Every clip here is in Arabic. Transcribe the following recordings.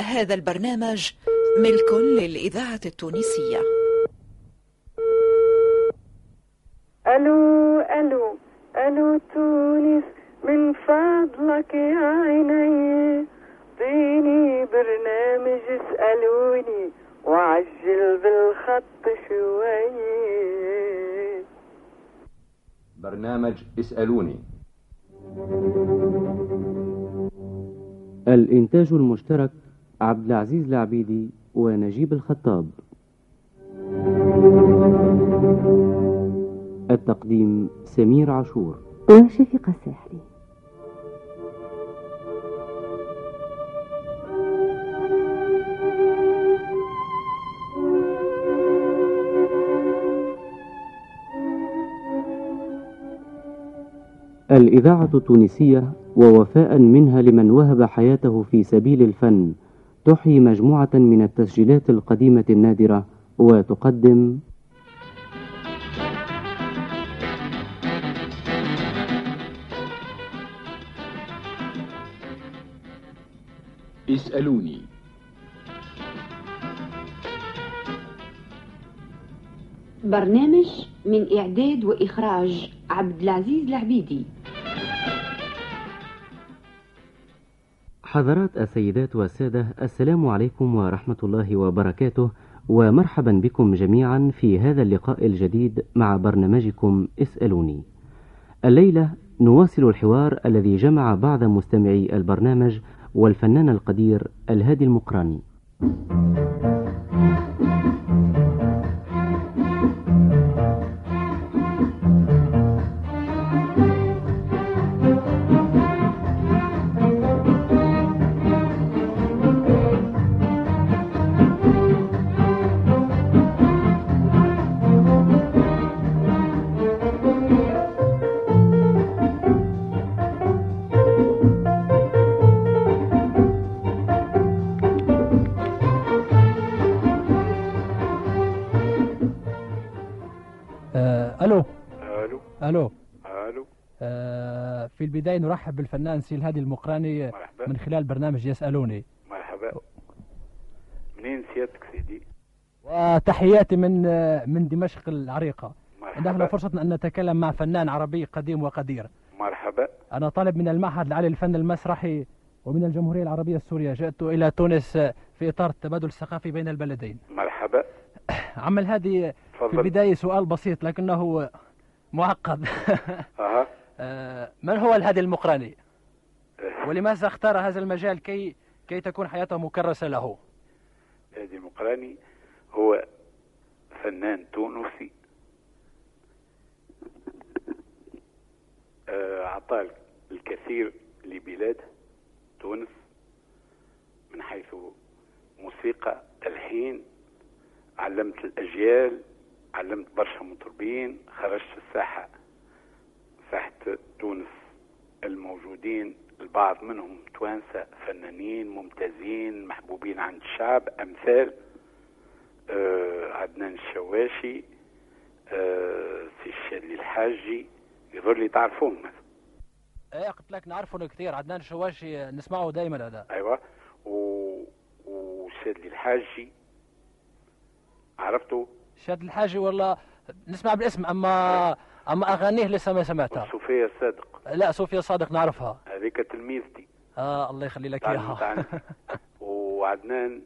هذا البرنامج ملك للإذاعة التونسية. ألو ألو ألو تونس من فضلك يا عيني. اعطيني برنامج اسألوني وعجل بالخط شوي. برنامج اسألوني. الإنتاج المشترك عبد العزيز العبيدي ونجيب الخطاب. التقديم سمير عاشور. وشفيق الساحلي الإذاعة التونسية ووفاء منها لمن وهب حياته في سبيل الفن تحيي مجموعة من التسجيلات القديمة النادرة وتقدم اسألوني. برنامج من إعداد وإخراج عبد العزيز العبيدي. حضرات السيدات والسادة السلام عليكم ورحمة الله وبركاته ومرحبا بكم جميعا في هذا اللقاء الجديد مع برنامجكم اسألوني. الليلة نواصل الحوار الذي جمع بعض مستمعي البرنامج والفنان القدير الهادي المقراني. في البداية نرحب بالفنان سي الهادي المقراني مرحبا. من خلال برنامج يسألوني. مرحبا. منين سيادتك سيدي؟ وتحياتي من من دمشق العريقة. نحن مرحبا فرصة أن نتكلم مع فنان عربي قديم وقدير. مرحبا. أنا طالب من المعهد العالي للفن المسرحي ومن الجمهورية العربية السورية. جئت إلى تونس في إطار التبادل الثقافي بين البلدين. مرحبا. عم الهادي في البداية سؤال بسيط لكنه معقد. آه، من هو الهادي المقراني ولماذا اختار هذا المجال كي كي تكون حياته مكرسة له؟ هادي المقراني هو فنان تونسي. آه، أعطى الكثير لبلاده تونس من حيث موسيقى تلحين علمت الأجيال علمت برشا مطربين خرجت الساحة ساحة تونس الموجودين البعض منهم توانسة فنانين ممتازين محبوبين عند الشعب أمثال. آه عدنان الشواشي آه سي الشادلي الحاجي يظهر لي تعرفوهم. مثلا إيه قلت لك نعرفه كثير. عدنان شواشي نسمعه دائما هذا. أيوه. و وشادلي الحاجي. عرفته؟ شاد الحاجي والله نسمع بالاسم أما أما أغانيه لسه ما سمعتها. وصوفيا الصادق. لا صوفيا صادق نعرفها. هذيك تلميذتي. آه الله يخلي لك إياها. وعدنان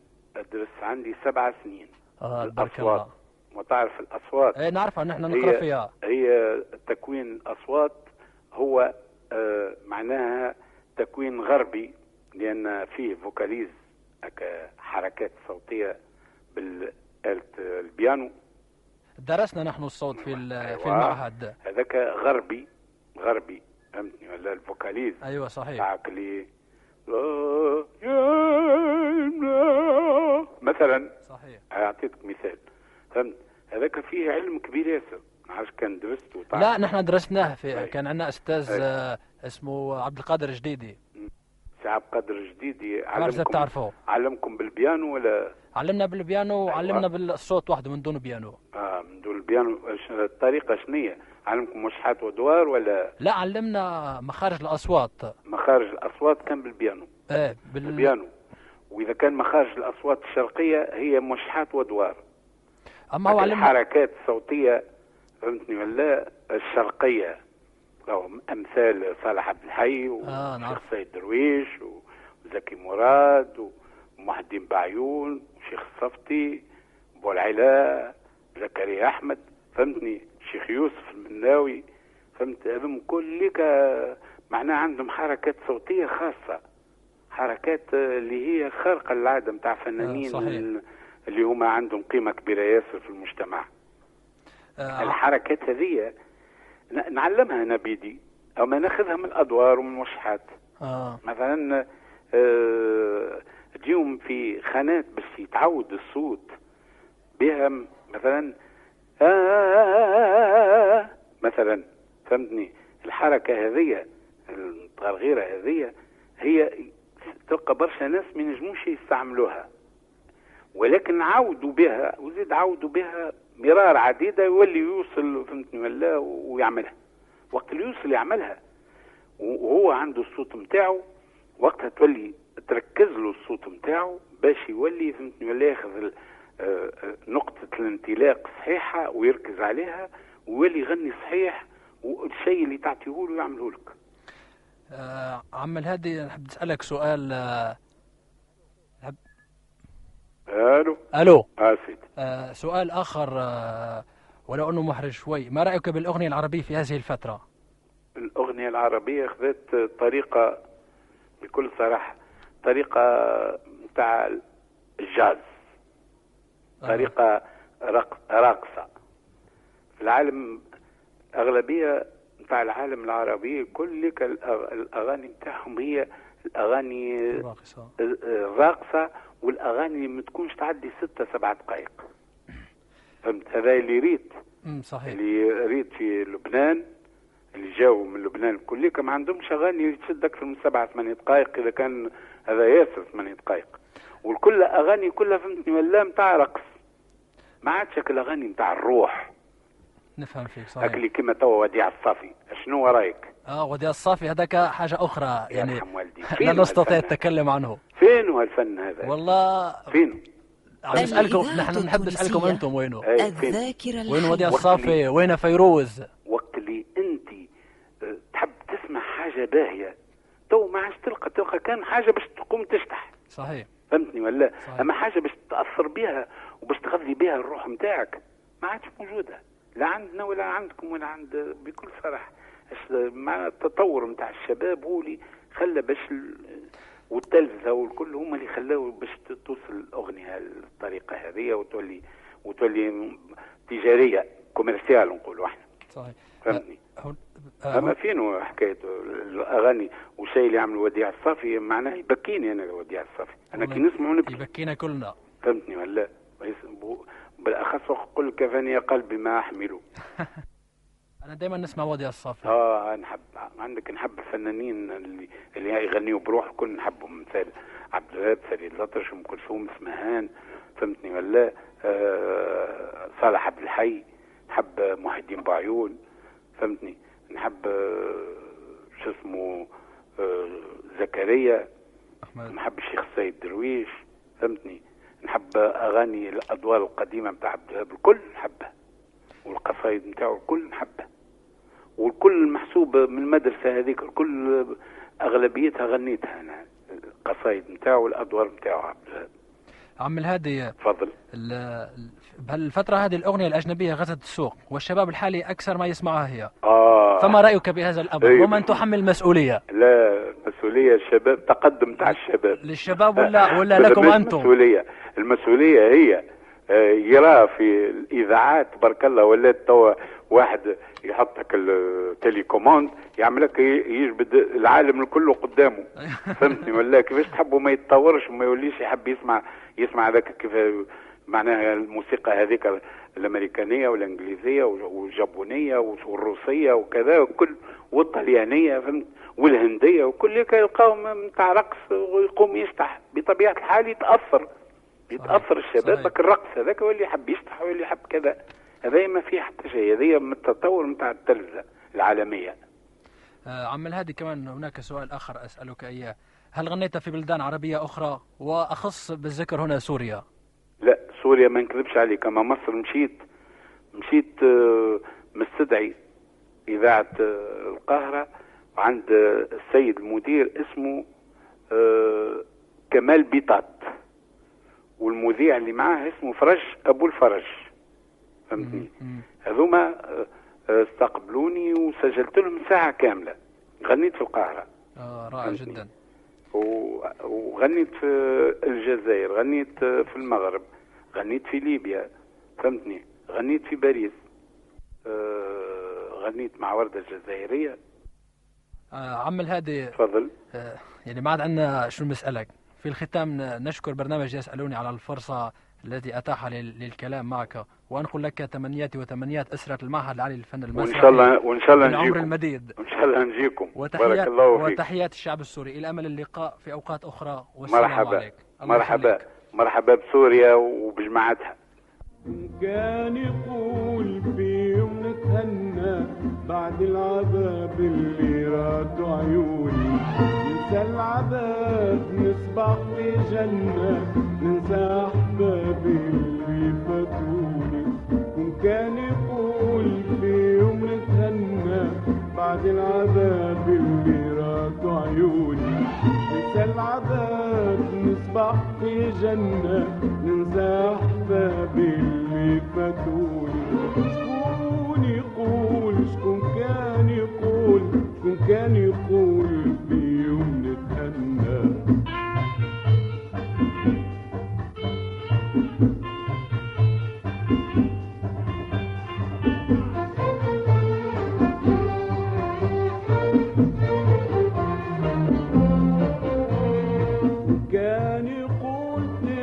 درس عندي سبع سنين. آه بارك. الله. وتعرف الأصوات؟ إيه نعرفها نحن نقرأ فيها. هي تكوين الأصوات. هو آه، معناها تكوين غربي لأن فيه vocalise حركات صوتية بالآلة البيانو. درسنا نحن الصوت في في أيوة. المعهد. هذاك غربي غربي فهمتني؟ ولا ال vocalise أيوه صحيح. تاعك يا- مثلا صحيح. أعطيتك مثال. فهمت؟ هذاك فيه علم كبير ياسر. ما عرفش كان درست لا نحن درسناه في أي. كان عندنا أستاذ أي. آه، اسمه عبد القادر جديدي. سي عبد القادر جديد ما عرفت علمكم تعرفه. علمكم بالبيانو ولا؟ علمنا بالبيانو أيوة. وعلمنا بالصوت وحده من دون بيانو. آه. البيانو الطريقة شنية علمكم موشحات ودوار ولا؟ لا علمنا مخارج الأصوات. مخارج الأصوات كان بالبيانو. إيه بال... البيانو وإذا كان مخارج الأصوات الشرقية هي موشحات ودوار. أما هو علمنا الحركات الصوتية فهمتني ولا؟ الشرقية. أو أمثال صالح عبد الحي آه، نعرف. وشيخ سيد درويش وزكي مراد ومحي الدين بعيون وشيخ الصفتي بو العلاء زكريا أحمد فهمتني الشيخ يوسف المناوي فهمت هذم كلك معناها عندهم حركات صوتية خاصة حركات اللي هي خارقة للعادة نتاع فنانين صحيح. اللي هما عندهم قيمة كبيرة ياسر في المجتمع آه، الحركات هذه نعلمها أنا بيدي أو ما ناخذها من الأدوار ومن الموشحات آه. مثلا آه، اليوم في خانات باش يتعود الصوت بها مثلا آه مثلا فهمتني؟ الحركة هذه التغيرة هذه هي تلقى برشا ناس ما ينجموش يستعملوها. ولكن عودوا بها وزيد عودوا بها مرار عديدة يولي يوصل فهمتني ولا ويعملها. وقت اللي يوصل يعملها وهو عنده الصوت متاعه وقتها تولي تركز له الصوت متاعه باش يولي فهمتني ولا ياخذ نقطة الانطلاق صحيحة ويركز عليها ويولي يغني صحيح والشيء اللي تعطيه له يعمله لك. آه، عم الهادي نحب نسألك سؤال آه، ألو؟ ألو. آه سيدي آه، سؤال آخر آه، ولو أنه محرج شوي. ما رأيك بالأغنية العربية في هذه الفترة؟ الأغنية العربية أخذت طريقة بكل صراحة طريقة متاع الجاز. طريقة رق- راقصة. في العالم أغلبية متاع العالم العربي كل الأغ- الأغاني متاعهم هي الأغاني الراقصة. الراقصة والأغاني اللي ما تكونش تعدي ستة سبعة دقائق فهمت؟ هذا اللي ريت صحيح. اللي ريت في لبنان اللي جاوا من لبنان كليك ما عندهمش أغاني تشد أكثر من سبعة ثمانية دقائق إذا كان هذا ياسر ثمانية دقائق والكل أغاني كلها فهمتني؟ ولا نتاع رقص. ما عادش هاك الاغاني نتاع الروح. نفهم فيك هاك صحيح اللي كما توا وديع الصافي. شنو رايك؟ آه وديع الصافي هذاك حاجة أخرى يعني يرحم والدي. لا نستطيع التكلم عنه. فين هو الفن هذا؟ والله فين؟ عم الإذاعة نحن نحب وينه أي فين؟ الذاكرة وين وديع الصافي؟ وين فيروز؟ وقت اللي أنت آه، تحب تسمع حاجة باهية تو ما عادش تلقى تلقى كان حاجة باش تقوم تشتح. صحيح. فهمتني ولا؟ صحيح. أما حاجة باش تاثر بها وباش تغذي بها الروح نتاعك ما عادش موجودة. لا عندنا ولا عندكم ولا عند بكل صراحة. مع التطور نتاع الشباب هو اللي خلى باش ال- والتلفزه والكل هما اللي خلاو باش توصل الأغنية الطريقة هذه وتولي وتولي تجارية commerciale نقولوا إحنا. صحيح. فهمتني؟ أما فين حكاية الأغاني والشيء اللي عمله وديع الصافي معناه يبكيني أنا وديع الصافي أنا كي نسمعه نبكي. يبكينا كلنا. فهمتني ولا؟ بالأخص قل كفاني قلبي ما أحمله. أنا دائما نسمع وديع الصافي آه نحب عندك نحب الفنانين اللي اللي يغنيوا بروح الكل نحبهم مثال عبد الوهاب فريد الأطرش أم كلثوم اسمهان فهمتني ولا؟ آه صالح عبد الحي نحب محي الدين بعيون. فهمتني؟ نحب آه شو اسمه آه زكريا نحب الشيخ السيد درويش فهمتني؟ نحب أغاني الأدوار القديمة بتاع عبد الوهاب الكل نحبها والقصايد نتاعو الكل نحبها والكل محسوبه من المدرسة هذيك الكل أغلبيتها غنيتها أنا القصايد نتاعو والادوار نتاعو عبد الوهاب. عم الهادي تفضل. بهالفترة هذه الأغنية الأجنبية غزت السوق والشباب الحالي أكثر ما يسمعها هي. آه. فما رأيك بهذا الأمر؟ أيوة. ومن تحمل المسؤولية لا مسؤولية الشباب تقدم تاع الشباب. للشباب ولا ولا لكم أنتم؟ المسؤولية المسؤولية هي آه، يرى في الإذاعات تبارك الله ولات توا واحد يحطك التليكوموند يعمل لك يجبد العالم الكل قدامه. فهمتني ولا؟ كيفاش تحبوا ما يتطورش وما يوليش يحب يسمع يسمع هذاك كيف معناها الموسيقى هذيك الأمريكانية والإنجليزية والجابونية والروسية وكذا وكل والطليانية فهمت؟ والهندية وكل يلقاهم نتاع رقص ويقوم يشطح. بطبيعة الحال يتأثر. يتأثر الشباب. بك الرقص هذاك هو اللي يحب يشطح واللي يحب كذا. هذا ما فيه حتى شيء. هذه من التطور نتاع التلفزة العالمية. آه، عم الهادي كمان هناك سؤال آخر أسألك إياه. هل غنيت في بلدان عربية أخرى؟ وأخص بالذكر هنا سوريا. سوريا ما نكذبش عليك أما مصر مشيت مشيت آه، مستدعي إذاعة آه، القاهرة عند آه، السيد المدير اسمه كمال بيطات. والمذيع اللي معاه اسمه فرج أبو الفرج. فهمتني؟ هذوما استقبلوني وسجلت لهم ساعة كاملة. غنيت في القاهرة. آه رائع. جدا. وغنيت في الجزائر غنيت في المغرب. غنيت في ليبيا فهمتني؟ غنيت في باريس. آه، غنيت مع وردة الجزائرية. آه عم الهادي تفضل. آه يعني ما عاد عندنا شو نسألك في الختام نشكر برنامج يسألوني على الفرصة التي أتاح لل- للكلام معك. وأنقل لك تمنياتي وتمنيات أسرة المعهد العالي للفن المسرحي شاء الله وإن شاء الله نجيكم. المديد. إن شاء الله نجيكم. بارك وتحيات الله فيك. وتحيات الشعب السوري. إلى أمل اللقاء في أوقات أخرى. والسلام مرحبا. عليك. مرحبا. مرحبا بسوريا وبجماعتها. كان يقول في يوم نتهنى بعد العذاب اللي رادوا عيوني ننسى العذاب نسبح في جنة ننسى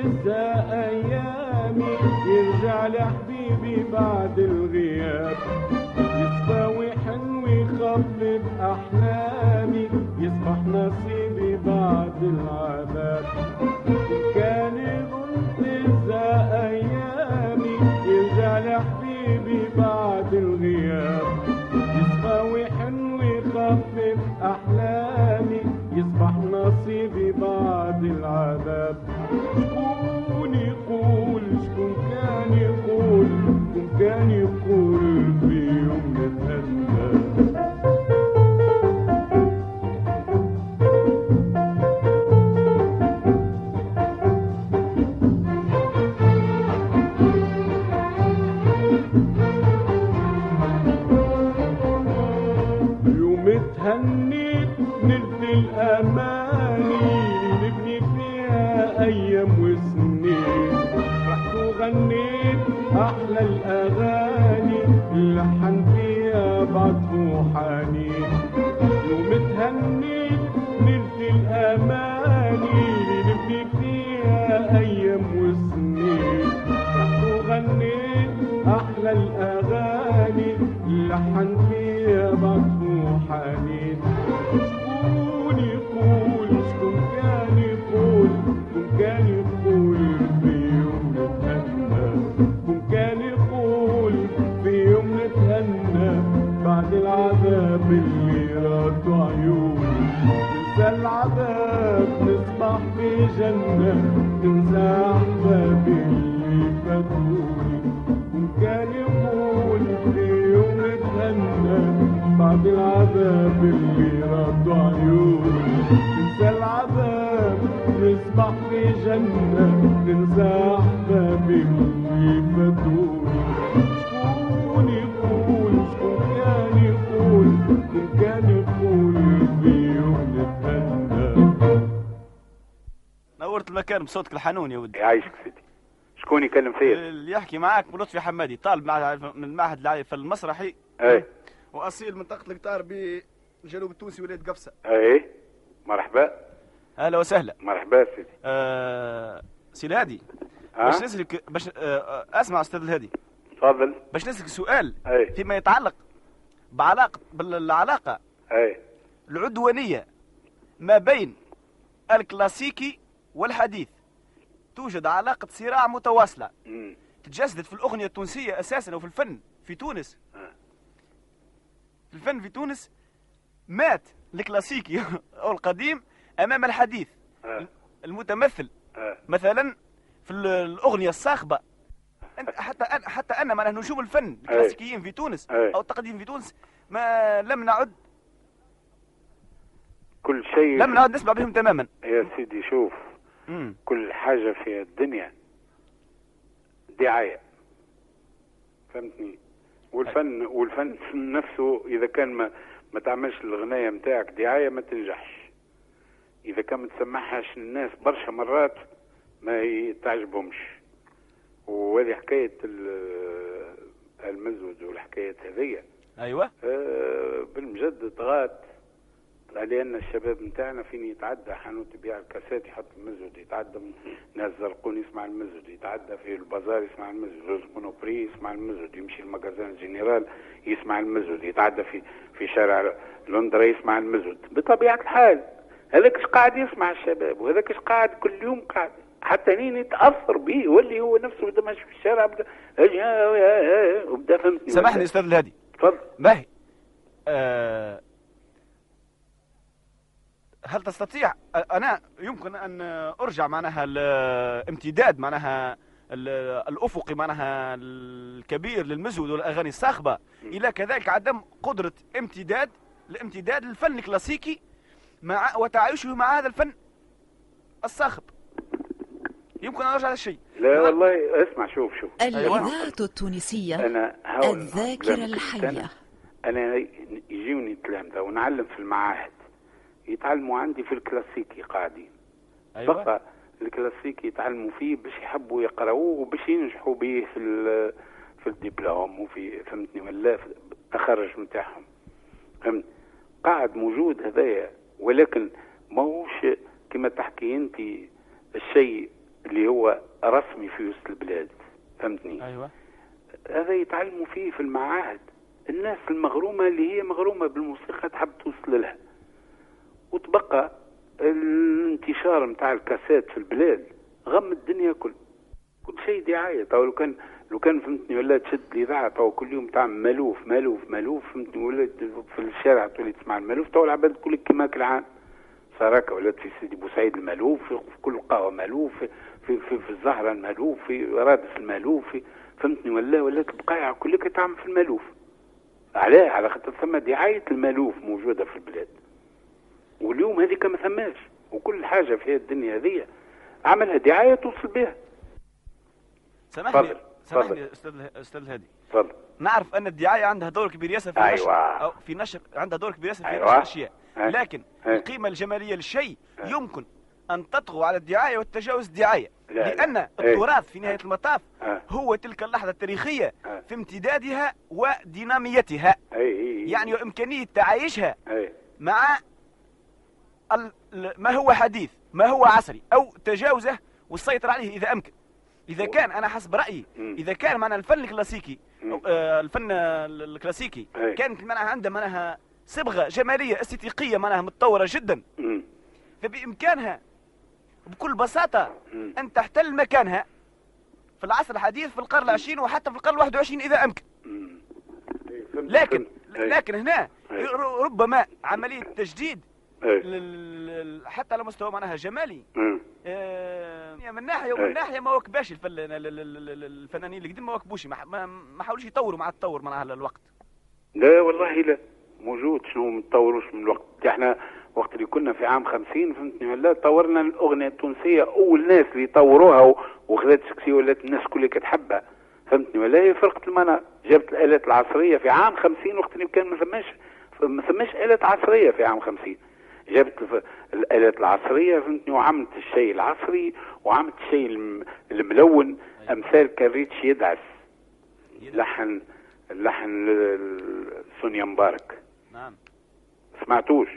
تنسى أيامي يرجع لحبيبي بعد الغياب. نلت الأماني نبني فيها أيام وسنين. رحت وغنيت أحلى الأغاني لحن فيها بعطف وحنين بعد العذاب اللي ردوا عيوني ننسى العذاب نسبح في جنة ننسى أحبابي اللي فاتوني شكون يقول شكون كان يقول شكون كان يقول في يوم نتهنى نورت المكان بصوتك الحنون يا ودي. يعيشك سيدي. شكون يكلم فيا؟ اللي يحكي معاك لطفي حمادي طالب من المعهد العالي في المسرحي. اي وأصيل منطقه القطار بالجنوب التونسي ولايه قفصة. اي مرحبا. أهلا وسهلا. مرحبا سيدي. آه سي الهادي ها؟ باش نسالك باش آه آه، أسمع أستاذ الهادي. تفضل. باش نسألك سؤال اي فيما يتعلق بعلاقه بالعلاقة اي العدوانية ما بين الكلاسيكي والحديث. توجد علاقة صراع متواصلة مم. تجسدت في الأغنية التونسية أساسا وفي الفن في تونس. آه. الفن في تونس مات الكلاسيكي أو القديم أمام الحديث. آه. المتمثل. آه. مثلا في ال- الأغنية الصاخبه أنت حتى أنا حتى أنا معناها نجوم الفن الكلاسيكيين في تونس أي. أو التقديم في تونس ما لم نعد كل شيء لم نعد نسمع بهم تماما. يا سيدي شوف. مم. كل حاجة في الدنيا دعاية. فهمتني؟ والفن والفن نفسه إذا كان ما ما تعملش الغناية متاعك دعاية ما تنجحش. إذا كان ما تسمعهاش الناس برشا مرات ما تعجبهمش وهذه حكاية ال- المزود والحكايات هذية أيوه. آه، بالمجد طغات لأن الشباب نتاعنا فين يتعدى؟ حانوت يبيع الكاسات يحط المزود يتعدى ناس زرقون يسمع المزود يتعدى في البازار يسمع المزود روز Monoprix يسمع المزود يمشي ال Magasin Général يسمع المزود يتعدى في في شارع لندرا يسمع المزود. بطبيعة الحال هذاك إيش قاعد يسمع الشباب وهذاك إيش قاعد كل يوم قاعد حتى نين يتأثر به يولي هو نفسه بدا ماشي في الشارع بدا وبدا فهمتني. سامحني أستاذ الهادي. تفضل. باهي آه هل تستطيع؟ أنا يمكن أن أرجع معناها الامتداد معناها ال- الافقي معناها الكبير للمزود والأغاني الصاخبه إلى كذلك عدم قدرة امتداد الامتداد للفن الكلاسيكي مع وتعايشه مع هذا الفن الصاخب يمكن أن أرجع هذا الشيء. لا والله اسمع شوف شوف. الإذاعة التونسية أنا هاو الذاكرة كلامك الحية. أنا, أنا يجوني تلامذه ونعلم في المعاهد. يتعلموا عندي في الكلاسيكي قاعدين. أيوة. بقى الكلاسيكي يتعلموا فيه باش يحبوا يقراوه وباش ينجحوا به في في الدبلوم وفي فهمتني ولا في التخرج نتاعهم. فهمت؟ قاعد موجود هذايا ولكن ماهوش كما تحكي أنت الشيء اللي هو رسمي في وسط البلاد. فهمتني؟ أيوه. هذا يتعلموا فيه في المعاهد. الناس المغرومة اللي هي مغرومة بالموسيقى تحب توصل لها. وتبقى الانتشار متاع الكاسات في البلاد غم الدنيا كل كل شيء دعاية. تو لو كان لو كان فهمتني ولا تشد الإذاعة تو كل يوم تعمل مالوف مالوف مالوف فهمتني ولا في الشارع تولي تسمع المالوف تو العباد كل كيما صار هكا ولات في سيدي بوسعيد المالوف في كل قهوة مالوف في في في, في الزهرة المالوف في رادس المالوف في فهمتني ولا ولات البقايع كلها تعمل في المالوف علاه على خاطر ثم دعاية المالوف موجودة في البلاد. واليوم هذيك ما ثماش وكل حاجة في الدنيا هذه عملها دعاية توصل بها سامحني سامحني. أستاذ أستاذ الهادي تفضل نعرف أن الدعاية عندها دور كبير ياسر في أيوة. نشر أو في نشر عندها دور كبير ياسر في أيوة. نشر الاشياء أي. لكن أي. القيمة الجمالية للشيء يمكن أن تطغو على الدعاية والتجاوز الدعايه لا، لا. لأن أي. التراث في نهاية المطاف. هو تلك اللحظة التاريخية. في امتدادها وديناميتها يعني وإمكانية تعايشها أي مع ما هو حديث ما هو عصري أو تجاوزه والسيطرة عليه إذا أمكن إذا كان أنا حسب رأيي مم. إذا كان معنا الفن الكلاسيكي. أو آه، الفن ال- الكلاسيكي أي. كانت معناها عنده معناها صبغة جمالية استيقيه معناها متطورة جدا مم. فبإمكانها بكل بساطة مم. أن تحتل مكانها في العصر الحديث في القرن العشرين وحتى في القرن الواحد وعشرين إذا أمكن مم. إي، فهمت- لكن فهمت. إي. لكن هنا ربما عملية تجديد لل- حتى على مستوى معناها جمالي. آه، من ناحيه ومن أي. ناحية ما ال- الفنانين اللي قدام ما وكبوش ما حاولوش يطوروا مع التطور معناها الوقت. لا والله لا. موجود شنو ما تطوروش من الوقت. إحنا وقت اللي كنا في عام خمسين فهمتني ولا طورنا الأغنية التونسية أول ناس اللي طوروها وخذت سكسي ولات الناس كلها كتحبها فهمتني ولا هي فرقه المنار جابت الآلات العصرية في عام خمسين وقت اللي كان ما ثماش ما ثماش آلات عصرية في عام خمسين. جابت الآلات العصرية فهمتني؟ وعملت الشيء العصري وعملت الشيء الم- الملون. أمثال كاريتش يدعس. لحن لحن سونيا مبارك. نعم. سمعتوش؟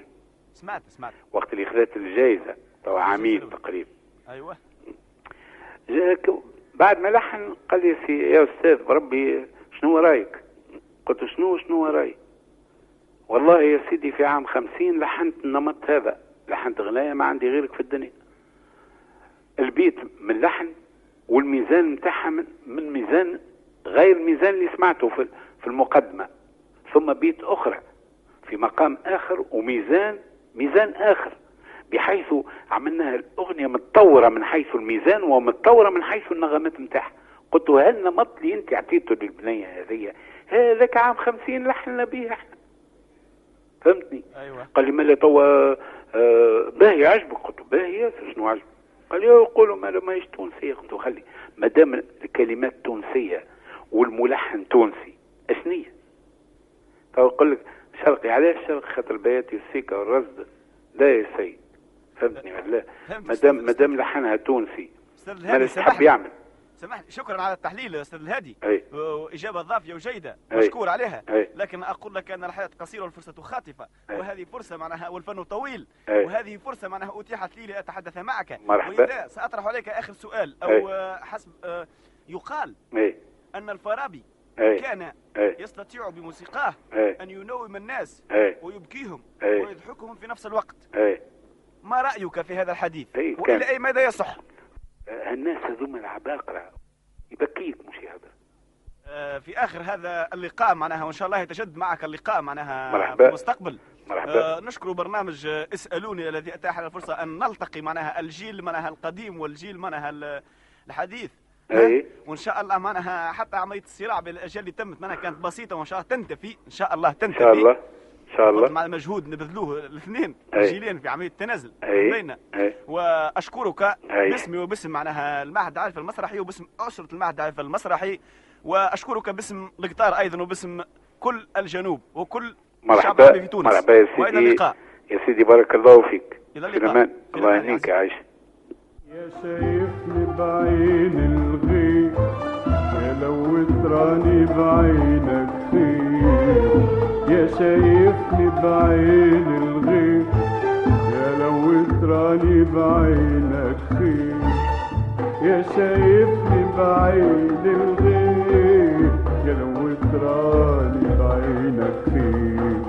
سمعت سمعت. وقت اللي خذت الجائزة تو عامين تقريبا. أيوه. بعد ما لحن قال لي يا أستاذ بربي شنو رأيك؟ قلت شنو شنو رايي والله يا سيدي في عام خمسين لحنت النمط هذا لحنت غناية ما عندي غيرك في الدنيا. البيت من لحن والميزان متاعها من, ميزان غير الميزان اللي سمعته في المقدمة. ثم بيت أخرى في مقام آخر وميزان ميزان آخر بحيث عملناها الأغنية متطورة من حيث الميزان ومتطورة من حيث النغمات نتاعها. قلت له هالنمط اللي انت اعطيته للبنية هذه هذاك عام خمسين لحنا به إحنا. فهمتني؟ أيوه. قال لي مالا توا آه، باهي عجبك قلت له باهي ياسر شنو عجبك قال لي يقولوا مالا ماهيش تونسية. قلت له خلي ما دام الكلمات تونسية والملحن تونسي أشنية؟ تو يقول لك شرقي علاش شرقي؟ خاطر بياتي السيكا والرصد لا يا سيد. فهمتني ولا ما دام ما دام لحنها تونسي الهادي تحب يعمل. سامحني شكرا على التحليل أستاذ الهادي. أي. وإجابة ضافية وجيدة. أي. مشكور عليها. أي. لكن أقول لك أن الحياة قصيرة والفرصة خاطفة. أي. وهذه فرصة معناها والفن طويل. أي. وهذه فرصة معناها أتيحت لي لأتحدث معك. مرحبا. ولذا سأطرح عليك آخر سؤال أو أي. حسب آه، يقال أي. أن الفارابي أي. كان أي. يستطيع بموسيقاه أي. أن ينوم الناس أي. ويبكيهم أي. ويضحكهم في نفس الوقت. أي. ما رأيك في هذا الحديث؟ أي،. وإلى أي مدى يصح؟ الناس هذوما العباقرة يبكيك مش هذا. آه، في آخر هذا اللقاء معناها وإن شاء الله يتجدد معك اللقاء معناها مرحبا. في المستقبل. مرحبا. آه، نشكر برنامج اسألوني الذي أتاح لنا الفرصة أن نلتقي معناها الجيل معناها القديم والجيل معناها ال- الحديث. أي. وإن شاء الله معناها حتى عملية الصراع بين الاجيال اللي تمت معناها كانت بسيطة وإن شاء الله تنتفي. إن شاء الله إن تنتفي شاء الله. ان شاء الله. مع المجهود نبذلوه الاثنين. أي. الجيلين في عملية التنازل. بيننا وأشكرك أي. باسمي وباسم معناها المعهد العالي المسرحي وباسم أسرة المعهد العالي المسرحي. وأشكرك باسم القطار أيضا وباسم كل الجنوب وكل مرحبا. في تونس. مرحبا يا وإلى سيدي. اللقاء. يا سيدي بارك الله فيك. إلى اللقاء. الله يا يهنيك عزيزي. عايش يا شايفني بعين الغيب يا لو تراني بعينك. يا شايفني بعين الغيب يا لو تراني بعينك خير يا شايفني بعين الغيب يا لو تراني بعينك خير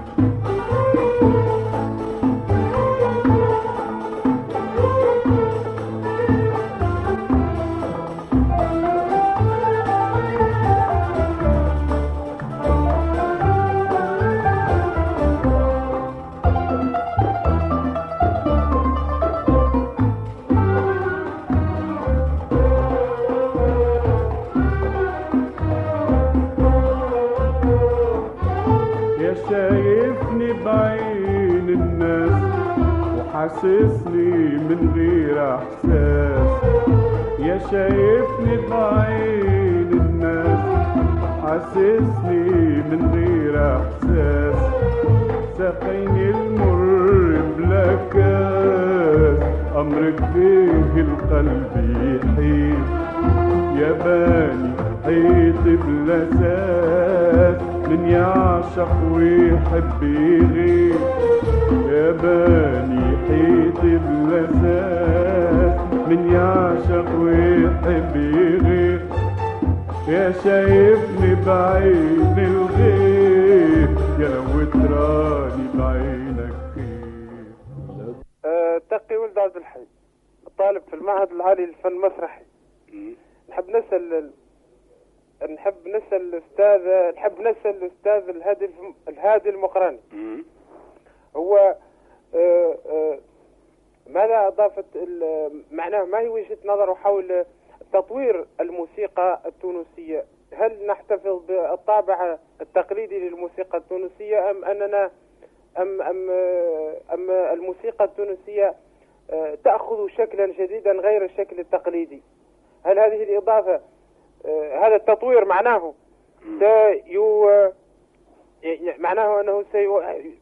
من يعشق ويحب يغير يا باني حيط ساس من يعشق ويحب يغير يا شايفني بعين الغير يا لو تراني بعينك خير آه، تقي ولد عبد الحي طالب في المعهد العالي للفن المسرحي. نحب نسأل ال- نحب نسأل الأستاذ نحب نسأل الأستاذ الهادي الهادي المقراني. هو آه، آه، ماذا أضافت ال- معناه ما هي وجهة نظره حول تطوير الموسيقى التونسية؟ هل نحتفظ بالطابع التقليدي للموسيقى التونسية أم أننا أم أم آه، أم الموسيقى التونسية آه، تأخذ شكلا جديدا غير الشكل التقليدي؟ هل هذه الإضافة آه، هذا التطوير معناه سيو ي- معناه أنه سيو...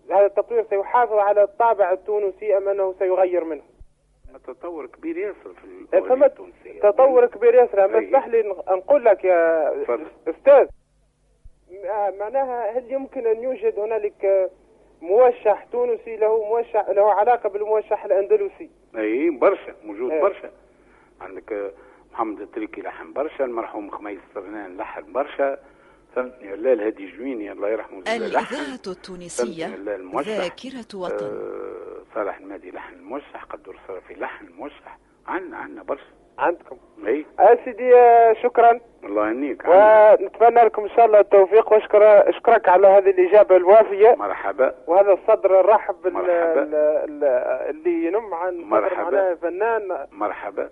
هذا التطوير سيحافظ على الطابع التونسي أم أنه سيغير منه تطور كبير ياسر في فما الأغنية التونسية تطور كبير ياسر أما أي. اسمح لي نقول لك يا تفضل. أستاذ م- معناها هل يمكن أن يوجد هنالك آه، موشح تونسي له موشح له علاقة بالموشح الأندلسي اي برشا موجود إيه. برشا عندك آه، محمد التريكي لحن برشا المرحوم خميس السرنان لحن برشا. فهمتني ولا الهادي جويني الله يرحمه الإذاعة التونسية ذاكرة وطن. آه، صالح المادي لحن موشح قدر الصرفي لحن موشح عنا عنا برشا. عندكم إي. آه، سيدي آه، شكرا. الله يهنيك ونتمنى لكم إن شاء الله التوفيق واشكر أشكرك على هذه الإجابة الوافيه مرحبا. وهذا الصدر الرحب ال- مرحبا. ال- ال- اللي ينم عن مرحبا. فنان. مرحبا.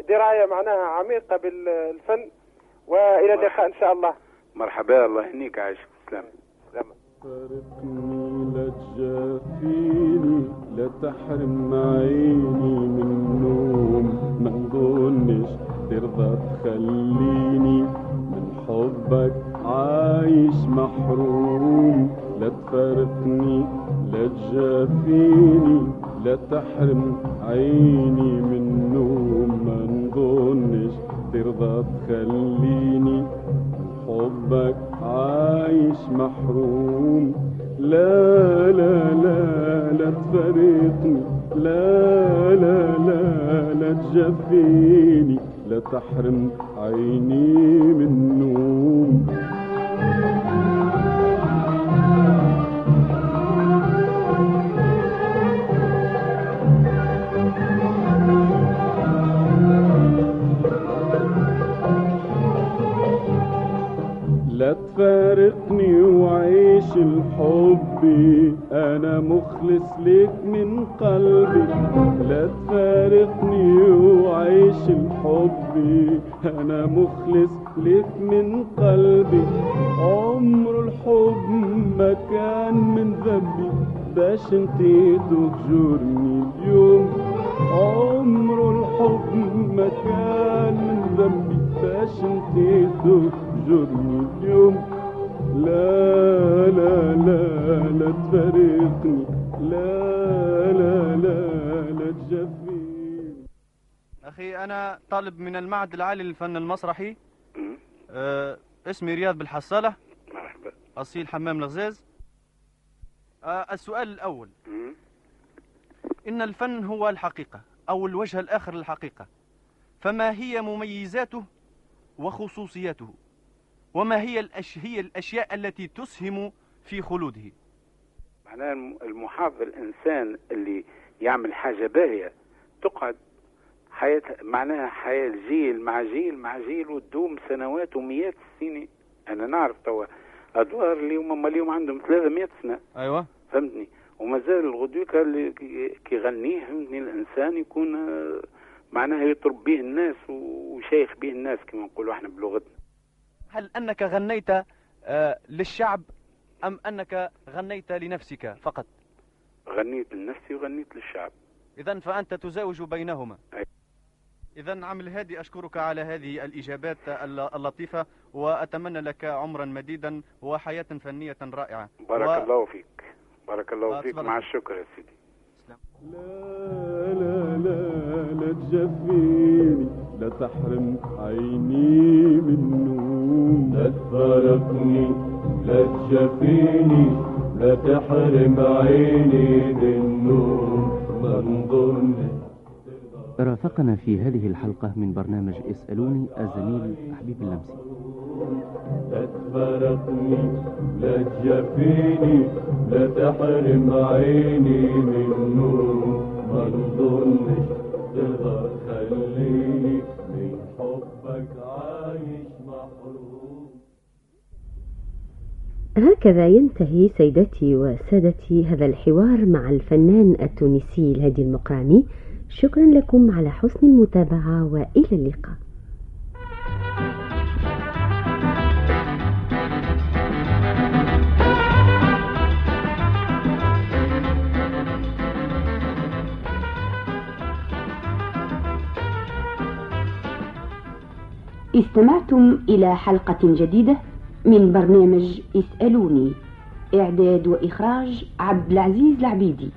ودرايه معناها عميقة بالفن وإلى اللقاء إن شاء الله. مرحبا الله يهنيك عايش سلام. فارقني لا تجافيني لا تحرم عيني من نوم. ما نظنش ترضى تخليني من حبك عايش محروم. لا تفارقني لا تجافيني لا تحرم عيني من نوم. نظنش ترضى تخليني. حبك عايش محروم. لا لا لا لا تفارقني. لا لا لا لا تجفيني. لا تحرم عيني من نوم. الحب أنا مخلص لك من قلبي. لا تفارقني وعيش الحب. أنا مخلص لك من قلبي. عمر الحب ما كان من ذنبي. باش انتي تهجرني المعهد العالي للفن المسرحي. أه اسمي رياض بالحصالة مرحبا. أصيل حمام الغزاز أه السؤال الأول. مم. إن الفن هو الحقيقة أو الوجه الآخر للحقيقة فما هي مميزاته وخصوصياته؟ وما هي, الأش... هي الأشياء التي تسهم في خلوده؟ معناها الم- المحافظ الإنسان اللي يعمل حاجة باهية تقعد حياه معناها حياة جيل مع جيل مع جيل وتدوم سنوات ومئات السنين أنا نعرف توا. أدوار اللي هما اليوم عندهم 300 سنة. أيوة. فهمتني؟ ومازال الغدوكا اللي كي- كيغنيه فهمتني؟ الإنسان يكون آه، معناها يطرب به الناس وشيخ به الناس كما نقولوا إحنا بلغتنا. هل أنك غنيت أه للشعب أم أنك غنيت لنفسك فقط؟ غنيت لنفسي وغنيت للشعب. إذا فأنت تزاوج بينهما. أي. إذا عمل هادي أشكرك على هذه الإجابات الل- اللطيفة وأتمنى لك عمرا مديدا وحياة فنية رائعة. بارك و- الله فيك. بارك الله فيك. مع الشكر يا سيدي. لا لا لا لا تجفيني لا تحرم عيني من نوم. لا تفارقني لا تجفيني لا تحرم عيني من نوم. ما نظنش رافقنا في هذه الحلقة من برنامج اسألوني الزميل حبيب اللمسي. لا تفارقني لا تجفيني لا تحرم عيني من نور. ما نظنش تقدر تخليني من حبك عايش محروم. هكذا ينتهي سيدتي وسادتي هذا الحوار مع الفنان التونسي الهادي المقراني. شكرا لكم على حسن المتابعة وإلى اللقاء. استمعتم إلى حلقة جديدة من برنامج اسألوني إعداد وإخراج عبد العزيز العبيدي.